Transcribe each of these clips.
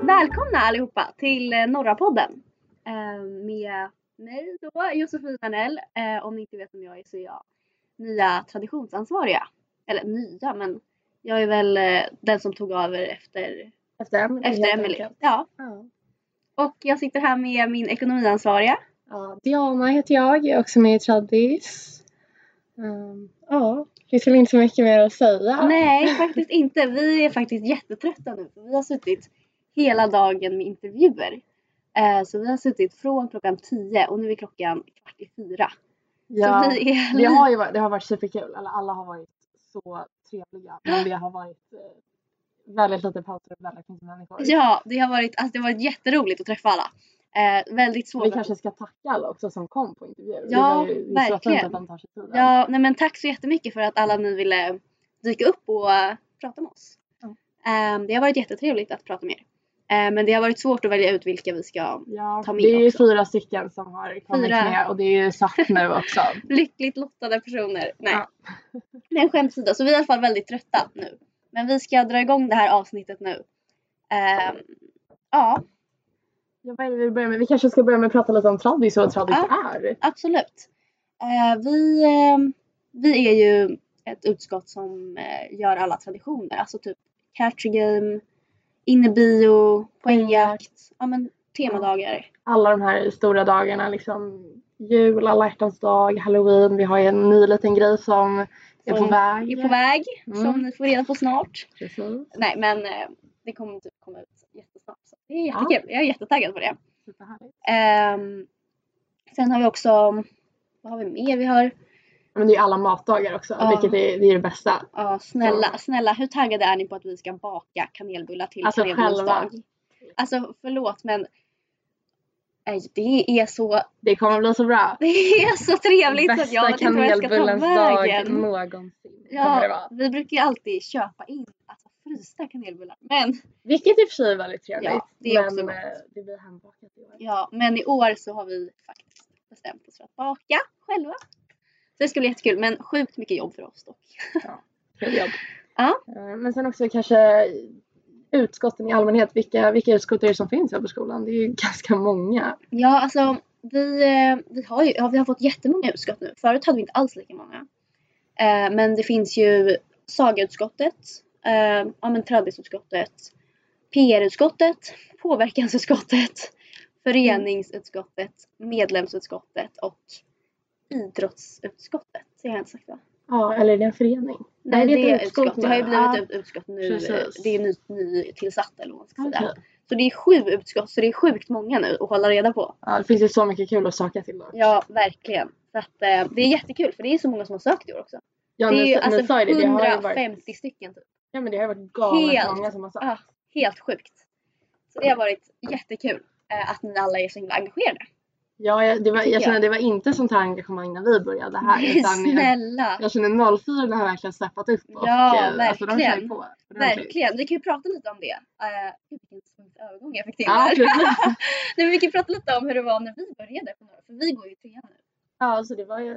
Välkomna allihopa till uh, Norrapodden uh, med mig då, Josefin Arnell. Uh, om ni inte vet vem jag är så är jag nya traditionsansvariga. Eller nya, men jag är väl den som tog över efter, Efter efter Emelie. Ja. Ja. Och jag sitter här med min ekonomiansvariga. Ja, Diana heter jag, jag är också med i Tradis. Um, ja, det finns väl inte så mycket mer att säga. Nej, faktiskt inte. Vi är faktiskt jättetrötta nu för vi har suttit hela dagen med intervjuer. Eh, så vi har suttit från klockan 10 och nu är klockan kvart i fyra. Ja, vi är det, har ju varit, det har varit superkul, eller alla har varit så trevliga. Men det har varit eh, väldigt lite pauser och väldigt mycket människor. Ja, det har varit, alltså det har varit jätteroligt att träffa alla. Eh, väldigt svårt. Vi kanske ska tacka alla också som kom på intervju. det Ja, var ju, det verkligen. att de tar sig tiden. Ja, nej men tack så jättemycket för att alla ni ville dyka upp och eh, prata med oss. Ja. Eh, det har varit jättetrevligt att prata med er. Eh, men det har varit svårt att välja ut vilka vi ska Ja, ta med det är ju också. fyra stycken som har kommit Fyra. med och det är ju satt nu också. lyckligt lottade personer. Nej. Ja. Det är en skämt sida. Så vi är i alla fall väldigt trötta nu. Men vi ska dra igång det här avsnittet nu. Ehm, ja, Ja, vad är det vi börjar med? Vi kanske ska börja med att prata lite om Tradis och vad Tradis Ja. är. absolut. Eh, vi, eh, vi är ju ett utskott som eh, gör alla traditioner. Alltså typ catch game, innebio, poängjakt, ja men temadagar. Alla de här stora dagarna liksom jul, alla hjärtans dag, halloween. Vi har ju en ny liten grej som är på väg. Är på väg, Mm. som ni får reda på snart. Precis. Nej men eh, det kommer typ komma ut jättesnart. Så det är Ja. jättekul. Jag är jättetaggad på det. Ehm, sen har vi också, vad har vi mer? Vi har, Men det är ju alla matdagar också, Ja. vilket är, det är det bästa. ja snälla, snälla hur taggade är ni på att vi ska baka kanelbullar till Alltså, kanelbullens själva. dag? Alltså förlåt men nej, det är så, Det kommer bli så bra. det är så trevligt så att Bästa jag vet inte jag ska ta vägen. någonsin. Ja, vi brukar ju alltid köpa in alltså, frysta kanelbullar. Men, Vilket i och för sig är väldigt trevligt. Ja, det är också men gott. eh, det blir hembakat i år. ja, men i år så har vi faktiskt bestämt oss för att baka själva. Det ska bli jättekul men sjukt mycket jobb för oss dock. Kul jobb. Ja. Eh, Men sen också kanske utskotten i allmänhet. Vilka, vilka utskott är det som finns här på skolan? Det är ju ganska många. Ja, alltså vi, eh, vi, har ju, ja, vi har fått jättemånga utskott nu. Förut hade vi inte alls lika många. Eh, men det finns ju sagautskottet, eh, ja men tradisutskottet, PR-utskottet, påverkansutskottet, föreningsutskottet, medlemsutskottet och idrottsutskottet. Det har jag inte sagt va? Ja, eller är det en förening? Nej, det är det ett är utskott utskott. Det har ju blivit Ja. ett utskott nu. Precis. Det är ny, ny tillsatt eller vad man ska säga. Okej. Så det är sju utskott, så det är sjukt många nu att hålla reda på. Ja, det finns ju så mycket kul att söka till då. Ja, verkligen. Så att, eh, det är jättekul för det är så många som har sökt i år också. Ja, det är ju alltså ju det, det har ju 150 varit, stycken typ. ja, men det har ju varit galet Helt. många som har sagt. Ja, helt sjukt. Så det har varit jättekul eh, att ni alla är så himla engagerade. Ja, jag, det var, jag känner jag. det var inte sånt här engagemang när vi började här. Nej, Utan jag, snälla! jag känner 04 har verkligen steppat upp. Och, Ja, eh, Alltså, de kör verkligen. på. Verkligen. Vi kan ju prata lite om det. Uh, gud vilken smooth övergång jag fick till Ja, där. Nej, men vi kan prata lite om hur det var när vi började på några. För vi går ju trean nu. Ja, så det var ju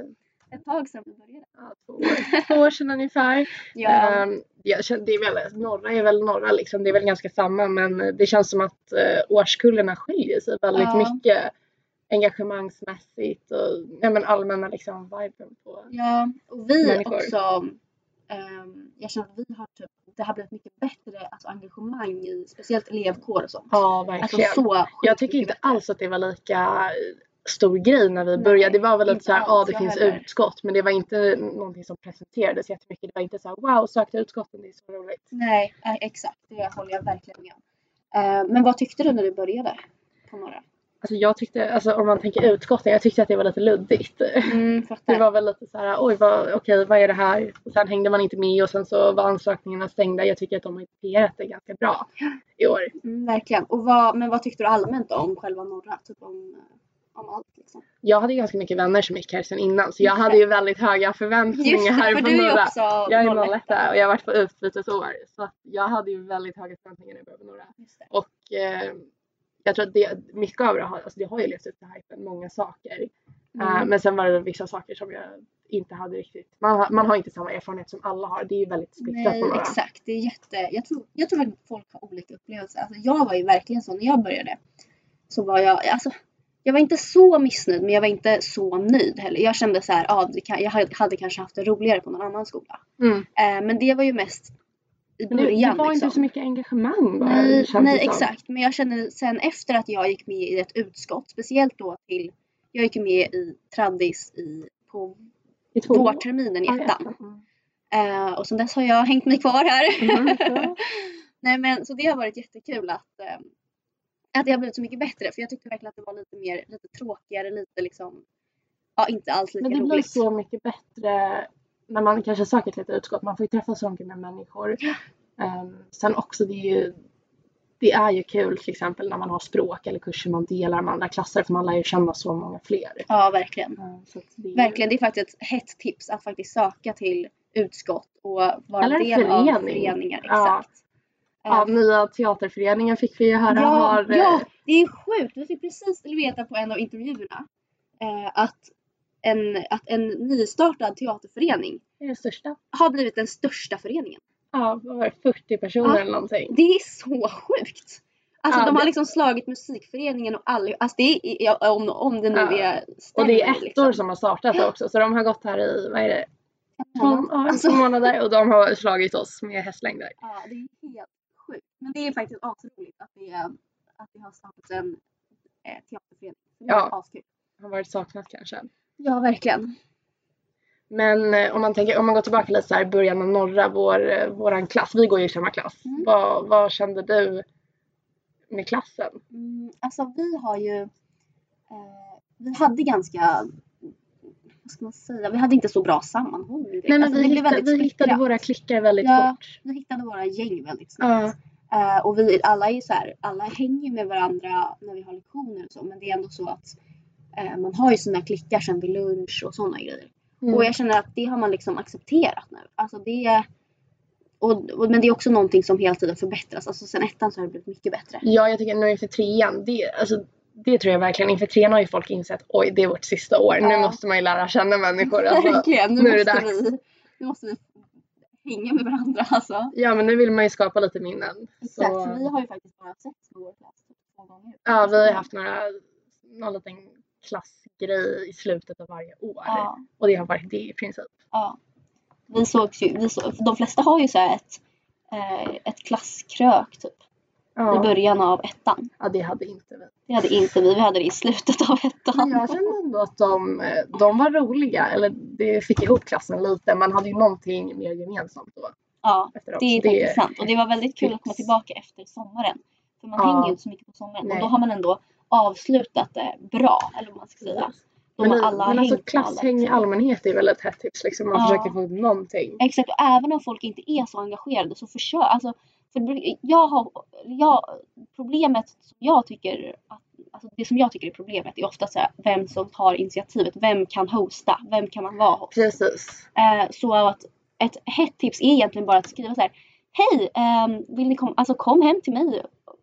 Ett tag sedan vi började. ja, två, år, två år sedan ungefär. Ja, Ehm, jag känner, det är väl, norra är väl norra liksom, det är väl ganska samma men det känns som att uh, årskullarna skiljer sig väldigt Ja. mycket engagemangsmässigt och ja, men allmänna liksom viben på. ja. och vi Människor. också. ehm, jag känner att vi har typ, det har blivit mycket bättre alltså, engagemang i speciellt elevkår och sånt. Ja, Alltså verkligen. så sjukt jag tycker inte bättre. alls att det var lika stor grej när vi Nej, började. Det var väl lite såhär, ja alls, det finns heller. utskott men det var inte någonting som presenterades jättemycket. Det var inte såhär, wow sök till utskotten, det är så roligt. Nej, eh, exakt. Det håller jag verkligen med om. Eh, men vad tyckte du när du började? På några? Alltså jag tyckte, alltså om man tänker utskotten, jag tyckte att det var lite luddigt. Mm, Det var väl lite så här, oj vad, okej vad är det här? Och sen hängde man inte med och sen så var ansökningarna stängda. Jag tycker att de har PR det ganska bra i år. Mm, verkligen. Och vad, men vad tyckte du allmänt om själva norra? Typ om, eh, om allt liksom? Jag hade ganska mycket vänner som gick här sen innan så jag hade ju väldigt höga förväntningar Just det, här för på du är norra. också Jag är 01. 01 och jag har varit på utbytesår så jag hade ju väldigt höga förväntningar när jag började på norra. Och eh, jag tror att det, mycket av det har, alltså det har ju levt upp till hypen, många saker. Mm. men sen var det vissa saker som jag inte hade riktigt, man, har- man har inte samma erfarenhet som alla har. Det är ju väldigt splittrat Nej på några. exakt, det är jätte, jag tror, jag tror att folk har olika upplevelser. Alltså, jag var ju verkligen så när jag började. Så var jag, alltså, jag var inte så missnöjd men jag var inte så nöjd heller. Jag kände så här, ah, kan, jag hade, hade kanske haft det roligare på någon annan skola. Mm. Eh, men det var ju mest i början det var liksom. inte så mycket engagemang bara. Nej, nej exakt. Men jag kände sen efter att jag gick med i ett utskott, speciellt då till, jag gick med i Traddis i, på I två vårterminen i ettan. Mm. Eh, och sen dess har jag hängt mig kvar här. Så. Nej men så det har varit jättekul att, eh, att det har blivit så mycket bättre för jag tyckte verkligen att det var lite mer, lite tråkigare, lite liksom, ja inte alls lika Men det blir roligt. så mycket bättre när man kanske söker till ett utskott. Man får ju träffa så mycket med människor. Ehm, sen också det är ju det är ju kul till exempel när man har språk eller kurser man delar med andra klasser för man lär ju känna så många fler. Ja verkligen. Ehm, så att det är Verkligen, det är faktiskt ett hett tips att faktiskt söka till utskott och vara Eller del av förening. föreningar. Ja. Exakt. Ja, Eh, nya teaterföreningen fick vi ju höra Ja, har... eh, ja, det är sjukt. Vi fick precis veta på en av intervjuerna eh, att, en, att en nystartad teaterförening är det största. har blivit den största föreningen. Ja, vad var det, 40 personer Ja. eller någonting. Det är så sjukt! Alltså Ja, de har det- liksom slagit musikföreningen och all, alltså det är, om, om det nu Ja. är Och det är stämmer, ettor liksom. som har startat också så de har gått här i, vad är det, två, alltså, månader och de har slagit oss med hästlängder. ja, det är helt sjukt. Men det är faktiskt asroligt att det, att det har startats en eh, teaterförening. Det är Ja. askul. Har varit saknat kanske. Ja, verkligen. Men eh, om man tänker, om man går tillbaka lite så här början av norra, vår, eh, våran klass, vi går ju i samma klass. Mm. Vad, vad kände du med klassen? Mm, alltså vi har ju, eh, vi hade ganska, vad ska man säga, vi hade inte så bra sammanhållning. Nej men alltså, vi, hittade, vi hittade våra klickar väldigt Ja. fort. Vi hittade våra gäng väldigt Ja. snabbt. Eh, och vi alla är ju så här, alla hänger med varandra när vi har lektioner och så men det är ändå så att man har ju sina klickar sen vid lunch och sådana grejer. Mm. Och jag känner att det har man liksom accepterat nu. Alltså det och, och, men det är också någonting som hela tiden förbättras. Alltså sen ettan så har det blivit mycket bättre. Ja, jag tycker nu inför trean, det, alltså, det tror jag verkligen. Inför trean har ju folk insett oj, det är vårt sista år. Nu Ja. måste man ju lära känna människor. Alltså. Verkligen, nu, nu är det dags. vi, nu måste vi hänga med varandra alltså. Ja, men nu vill man ju skapa lite minnen. Exakt, Så, vi har ju faktiskt bara setts med vår klass två gånger. ja, vi har haft några, någon liten klassgrej i slutet av varje år. Ja, Och det har varit det i princip. ja. Vi sågs ju, vi så, de flesta har ju så ett, eh, ett klasskrök typ i Ja, början av ettan. ja det hade inte vi. Det hade inte vi, vi hade det i slutet av ettan. Men jag kände ändå att de, eh, de var roliga. Eller det fick ihop klassen lite. Man hade ju någonting mer gemensamt då. Ja, Efteråt. det är Så faktiskt sant. Och det var väldigt kul att komma tillbaka efter sommaren. För man Ja. hänger ju inte så mycket på sommaren. Nej. Och då har man ändå avslutat det bra, eller vad man ska säga. Då Men, alla men alltså klasshäng i allmänhet är väl ett hett tips. Liksom. Man Ja. försöker få upp någonting. Exakt, och även om folk inte är så engagerade så försök. Alltså, för jag har, jag, problemet som jag tycker, att, alltså det som jag tycker är problemet är ofta så här, vem som tar initiativet. Vem kan hosta? Vem kan man vara host? Precis. Eh, så att ett hett tips är egentligen bara att skriva så här. Hej, ehm, vill ni komma, alltså kom hem till mig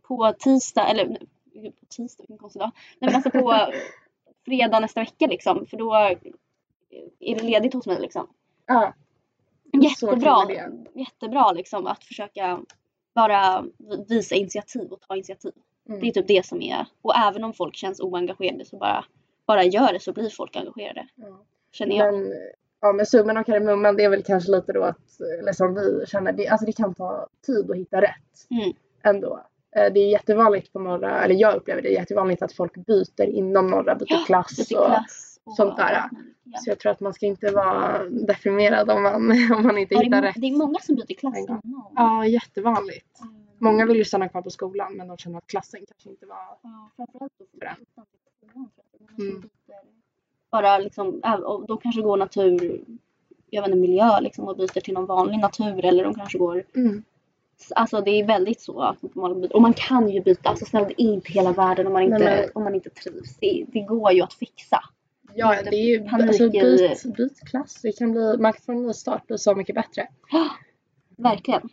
på tisdag, eller på tisdag, vilken konstig dag. Nej men alltså på fredag nästa vecka liksom. För då är det ledigt hos mig liksom. Ja. Jättebra, jättebra liksom att försöka bara visa initiativ och ta initiativ. Mm. Det är typ det som är, och även om folk känns oengagerade så bara, bara gör det så blir folk engagerade. Ja. Känner jag. Men, ja, men summan av kardemumman det är väl kanske lite då att, eller som vi känner, det, alltså det kan ta tid att hitta rätt. Mm. Ändå. Eh, Det är jättevanligt på norra, eller jag upplever det jättevanligt att folk byter inom norra, byter Ja, klass. Lite och, klass och sånt där. ja. Så jag tror att man ska inte vara deprimerad om man, om man inte Ja, det, hittar är, rätt. det är många som byter klass innan. Ja, jättevanligt. Mm. Många vill ju stanna kvar på skolan men de känner att klassen kanske inte var... Ja, framförallt för som Mm. byter Bara liksom, och de kanske går natur, jag vet inte, miljö liksom och byter till någon vanlig natur eller de kanske går Mm. Alltså det är väldigt så att man byter. Och man kan ju byta, alltså snälla det är inte hela världen om man inte, Nej, om man inte trivs. Det, det går ju att fixa. Ja, det är ju... Alltså, byt, byt klass. Det kan bli... Man kan få en ny start och så mycket bättre. Verkligen.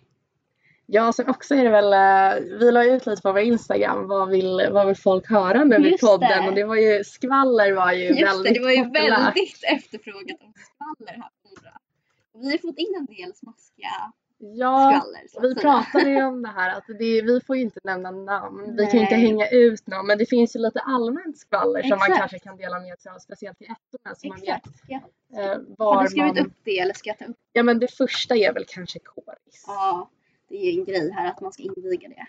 Ja, sen också är det väl, eh, vi la ut lite på vår Instagram, vad vill, vad vill folk höra nu Just podden? det. Och det var ju, skvaller var ju Just det, väldigt det var ju populärt. väldigt efterfrågat om skvaller här på Vi har fått in en del smaskiga Ja, skvaller. vi pratade ju om det här att det, vi får ju inte nämna namn, vi kan inte Nej. hänga ut någon, men det finns ju lite allmänt skvaller som man Exakt. kanske kan dela med sig av, speciellt till ettorna så man vet Exakt. Ja. eh, Har var du skrivit man... upp det eller ska jag ta upp? Ja men det första är väl kanske kåris. Ja, det är ju en grej här att man ska inviga det.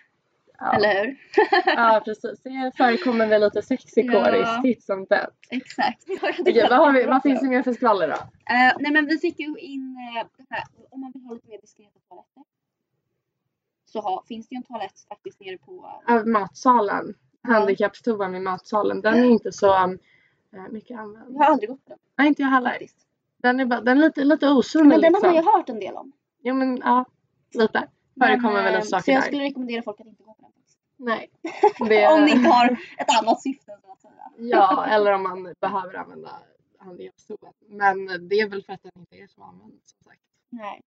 Ja. Eller hur? ja precis, det förekommer väl lite sex i Ja. titt som tätt. Exakt. Okej, vad, har vi, vad finns det mer för skvaller då? Eh, nej men vi fick ju in det här, om man vill ha lite mer diskreta toaletter. Så ha, finns det ju en toalett faktiskt nere på Av matsalen, handikappstoan vid matsalen, den är inte så eh, mycket använd. Jag har aldrig gått på den Nej inte jag heller. faktiskt. Den är, bara, den är lite, lite osund Men den liksom. har man ju hört en del om. Ja men ja, lite. Förekommer väl lite saker Så jag där. skulle rekommendera folk att inte gå på den. Nej. Det, Om ni inte har ett annat syfte så att säga. Ja, eller om man behöver använda handikappstolen. Men det är väl för att den inte är så använd som sagt. Nej.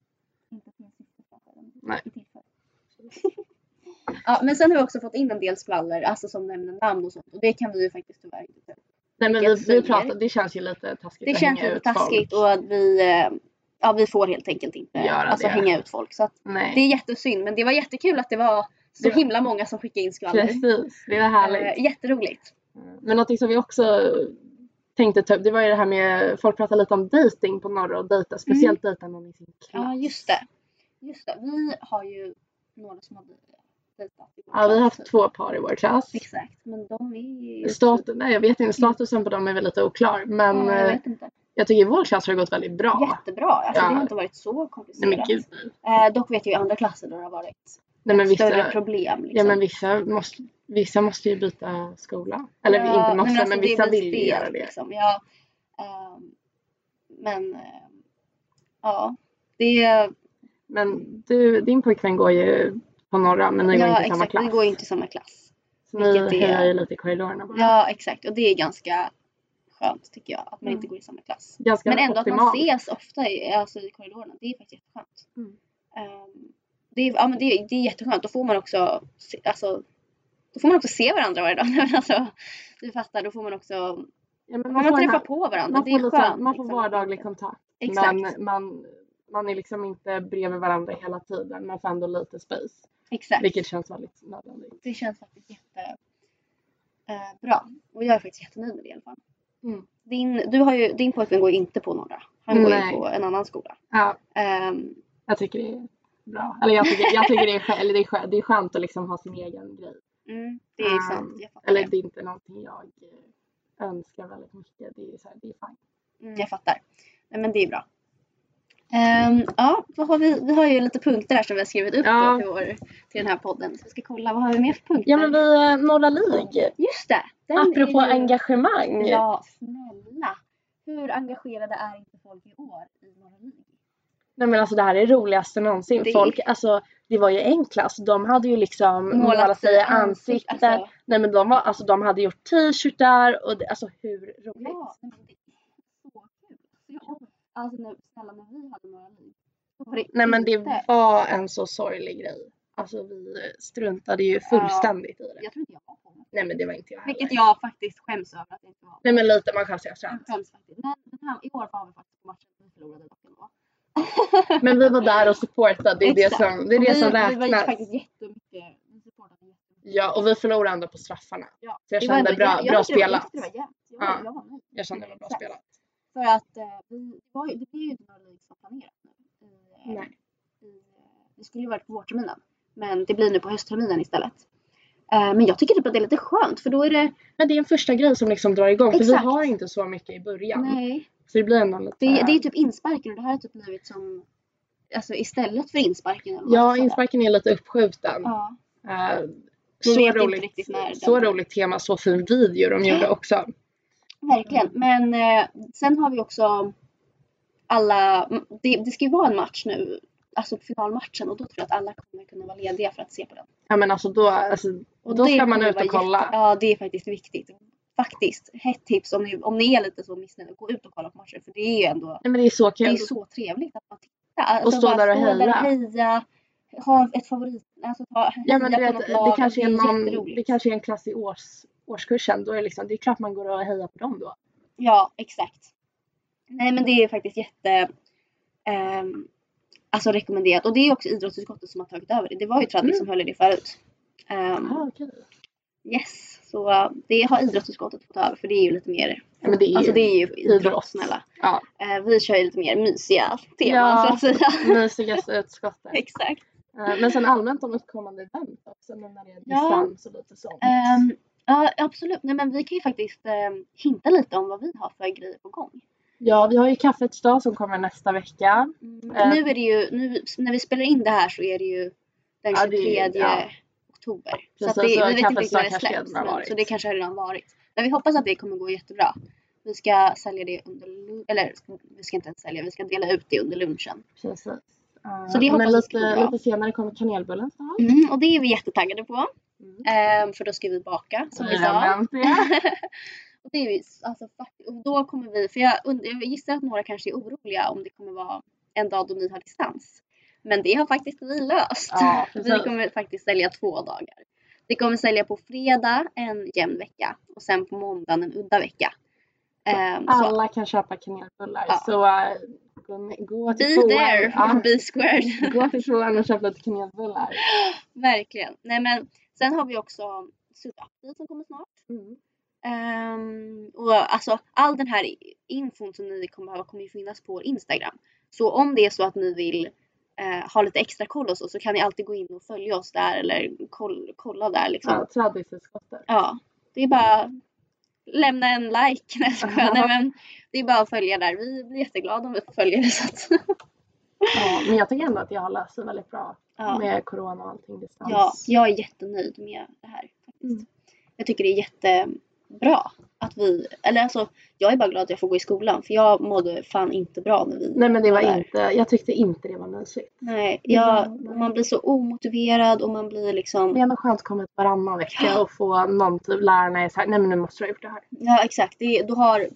Inte finns syfte för den. Nej. ja men sen har vi också fått in en del skvaller, alltså som nämner namn och sånt. Och det kan vi ju faktiskt tyvärr inte. Nej men vi, vi pratar, det känns ju lite taskigt Det känns lite taskigt folk. och att vi, eh, ja, vi får helt enkelt inte Göra alltså, det. hänga ut folk. Så att Nej. det är jättesynd men det var jättekul att det var så var- himla många som skickade in skvaller. Precis, det är härligt. Eh, jätteroligt. Men någonting som vi också tänkte ta upp, det var ju det här med, folk pratar lite om dating på norra och dejta, speciellt dejta någon i sin klass. Ja just det. Just det. Vi har ju några som har dejtat. Ja, vi har haft två par i vår klass. Exakt. Men de är. Stat, nej jag vet inte, statusen på dem är väl lite oklar men ja, jag eh, vet inte. jag tycker i vår klass har det gått väldigt bra. Jättebra. Alltså, Ja. Det har inte varit så Nej komplicerat. men gud. Eh, dock vet jag i andra klasser då det har varit Nej men större vissa, problem. Liksom. ja, men vissa, måste, vissa måste ju byta skola. Eller Ja, inte måste, men, alltså, det vissa vill ju göra det. Liksom. Ja, ehm, men ehm, ja, det är... Men du, din pojkvän går ju på norra men ni går ja, inte i samma exakt, klass. Vi går inte i samma klass. Så ni hejar ju lite i korridorerna bara. Ja, exakt. Och det är ganska skönt tycker jag. Att man Mm. inte går i samma klass. Ganska Men ändå optimalt. att man ses ofta i, alltså, i korridorerna. Det är faktiskt jätteskönt. Mm. Ehm, det, är, ja, men det, är- det är jätteskönt. Då får man också alltså, då får man också se varandra varje dag. Nej, alltså, du fattar, då får man också Ja, man, får träffar på varandra. man det får, är lite, skönt. man får liksom. vardaglig kontakt. Exakt. Men man, man är liksom inte bredvid varandra hela tiden. Man får ändå lite space. Exakt. Vilket känns väldigt nödvändigt. Det känns faktiskt jätte eh. Och jag är faktiskt jättenöjd med det i alla fall. Mm. Din, du har ju, din pojkvän går ju inte på norra. Han går ju Nej. på en annan skola. Ja, Ehm, jag tycker det är bra. Eller jag tycker, jag tycker det, är, skö- eller det, är skönt, det är skönt att liksom ha sin egen grej. mm, det är Ehm, sant. Fattar. Eller det. är inte någonting jag eh, önskar väldigt mycket. Det är, så här, det är fine. Mm, jag fattar. Nej, men det är bra. Ehm, ja, vad har vi? Vi har ju lite punkter här som vi har skrivit upp Ja. till, vår, till den här podden. Så vi ska kolla, vad har vi mer för punkter? Ja men vi, eh, Norra League. Just det! den Apropå ju- engagemang. Ja, snälla. Hur engagerade är inte folk i år i Norra League? Nej men alltså det här är det roligaste någonsin. Det- Folk, alltså det var ju en klass, de hade ju liksom målat, sig i ansiktet. Alltså, Nej men de var, alltså de hade gjort t-shirtar och det, alltså hur roligt? ja, men det är så kul. Ja. Alltså nu, snälla när vi hade var det Nej men det var en så sorglig grej. Alltså vi struntade ju fullständigt i det. Jag tror inte jag var på det. Nej men det var inte jag heller. Vilket jag faktiskt skäms över att jag inte var. Nej men lite, man skäms ju Jag efterhand. skäms faktiskt. Men den här, i år var vi faktiskt på matchen. Vi förlorade. Men vi var där och supportade, det är det Exakt. som, det är det vi, som Vi var räknas. faktiskt jättemycket. Vi supportade jättemycket. Ja och vi förlorade ändå på straffarna. Ja. Så jag Det var kände bra, jä- jag bra det var- spelat. Jag det var jämnt. Jag, Ja. jag var. Jag kände det var bra Exakt. spelat. För att eh, vi, det, var, ju- det blir ju inte några League som planerat nu. I, eh, Nej. i, eh, det skulle ju varit på vårterminen. Men det blir nu på höstterminen istället. Men jag tycker typ att det är lite skönt för då är det, Men det är en första grej som liksom drar igång för vi Exakt. har inte så mycket i början. nej, Så det blir ändå lite... det, det är typ insparken och det här har typ blivit som, alltså istället för insparken. eller Ja, insparken är lite uppskjuten. Ja, Vi så roligt, så roligt tema, så fin video de gjorde också. verkligen. Men eh, sen har vi också alla, det, det ska ju vara en match nu, alltså finalmatchen och då tror jag att alla kommer kunna vara lediga för att se på den. Ja men alltså då, alltså, Och då ska man ut och kolla. Jätte, ja, det är faktiskt viktigt. Faktiskt, hett tips om ni, om ni är lite så missnöjda, gå ut och kolla på matcher. För det är ju ändå Nej men det är så det är kul. så trevligt att man tittar. Alltså stå bara där och stå där och heja. heja. ha ett favorit, alltså ta, Ja men du vet, det lag. kanske är, någon, det kanske är en klass i års, årskursen. Då är det, liksom, det är klart man går och hejar på dem då. Ja, exakt. Nej men det är faktiskt jätte ehm, alltså rekommenderat. Och det är också idrottsutskottet som har tagit över det. Det var ju Traddy Mm. som höll i det förut. Ehm, Ah, okej. Yes, så uh, det har idrottsutskottet fått över för det är ju lite mer, Ja, men det är ju, alltså det är ju idrott snälla. ja, Eh, vi kör ju lite mer mysiga teman Ja. så att säga. mysigaste utskottet. Exakt. Eh, Men sen allmänt om uppkommande event också när det är Ja. distans och lite sånt. Ehm, ja absolut, nej men vi kan ju faktiskt ehm, hinta lite om vad vi har för grejer på gång. Ja, vi har ju kaffets dag som kommer nästa vecka. Mm. Eh. Nu är det ju, nu, när vi spelar in det här så är det ju den Ja, det 23 ja. Oktober. Så, Precis, att det, så vi vet inte riktigt när det släpps. Men, så det kanske har redan varit. Men vi hoppas att det kommer gå jättebra. Vi ska sälja det under eller vi ska inte ens sälja, vi ska dela ut det under lunchen. Precis. Så det hoppas Men lite, lite senare kommer kanelbullens dag. Mm, och det är vi jättetaggade på. Mm. Ehm, för då ska vi baka som vi sa. Och det är vi, alltså, och då kommer vi, för jag, jag gissar att några kanske är oroliga om det kommer vara en dag då ni har distans. Men det har faktiskt vi löst. Ja, vi kommer faktiskt sälja två dagar. Vi kommer sälja på fredag en jämn vecka och sen på måndagen en udda vecka. Så Alla kan köpa kanelbullar. Ja. Så eh, gå, gå till be tvåan. there, Ja, be squared. gå till tvåan och köp lite kanelbullar. Verkligen. Nej men sen har vi också Sudapti som kommer snart. Mm. Ehm, och alltså all den här infon som ni kommer behöva kommer ju finnas på Instagram. Så om det är så att ni vill eh, ha lite extra koll och så, så kan ni alltid gå in och följa oss där eller koll, kolla där liksom. Ja, Traddisutskottet. Ja, det är bara lämna en like. Nej, skojar. Nej, men det är bara att följa där. Vi blir jätteglada om vi får följa det. Så att, Ja, men jag tycker ändå att jag har löst det väldigt bra. ja. Med corona och allting distans. ja, jag är jättenöjd med det här. faktiskt. Mm. Jag tycker det är jättebra att vi, eller alltså jag är bara glad att jag får gå i skolan för jag mådde fan inte bra när vi Nej men det var där. inte, jag tyckte inte det var mysigt. Nej, jag, var- man blir så omotiverad och man blir liksom är ändå skönt att komma ut varannan vecka och få någon typ lärarna är såhär, nej men nu måste du ha gjort det här. Ja exakt, det, du har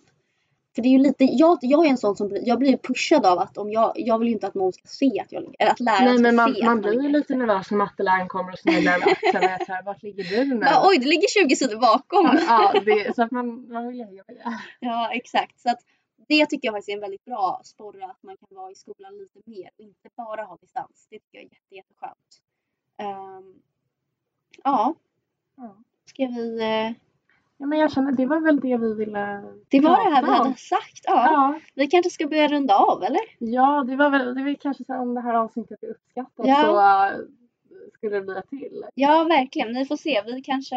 för det är ju lite, jag, jag är en sån som jag blir pushad av att om jag, jag vill ju inte att någon ska se att jag eller att läraren Nej ska men man, se man att blir ju ligger lite nervös när matteläraren kommer och sneglar över axeln och är såhär, vart ligger du nu? Bara, Oj, det ligger 20 sidor bakom. Ja, det, så att man, man vill med. Ja, exakt. Så att det tycker jag faktiskt är en väldigt bra sporre att man kan vara i skolan lite mer och inte bara ha distans. Det tycker jag är jätte, jätteskönt. Ehm, ja, Ja. ska vi... eh, Ja, men jag känner det var väl det vi ville det var det här vi hade sagt. Ja, Ja, Vi kanske ska börja runda av eller? ja det var väl det var kanske så om det här avsnittet är uppskattat Ja. så äh, skulle det bli till. Ja, verkligen. Ni får se. Vi kanske...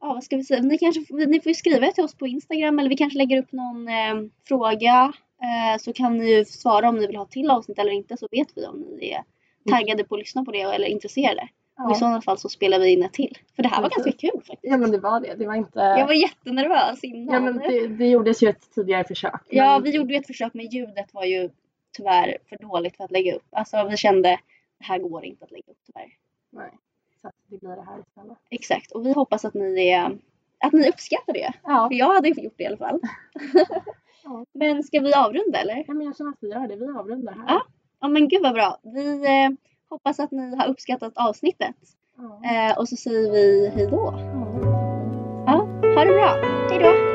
Ja, vad ska vi säga? Ni, kanske, ni får ju skriva till oss på Instagram eller vi kanske lägger upp någon eh, fråga. Eh, så kan ni ju svara om ni vill ha till avsnitt eller inte så vet vi om ni är taggade på att lyssna på det eller intresserade. Och i Ja. sådana fall så spelar vi in ett till. För det här var ganska kul faktiskt. ja men det var det. Det var inte... Jag var jättenervös innan. ja, men det, det gjordes ju ett tidigare försök. Ja, men- vi gjorde ju ett försök men ljudet var ju tyvärr för dåligt för att lägga upp. Alltså vi kände det här går inte att lägga upp tyvärr. Nej. Så att det blir det här istället. Exakt och vi hoppas att ni, är, att ni uppskattar det. Ja. För jag hade inte gjort det i alla fall. Ja. Men ska vi avrunda eller? ja men jag känner att vi gör det. Vi avrundar här. Ja. Ja men gud vad bra. Vi eh, Hoppas att ni har uppskattat avsnittet. Mm. Eh, och så säger vi hejdå. Mm. Ja, ha det bra. Hejdå.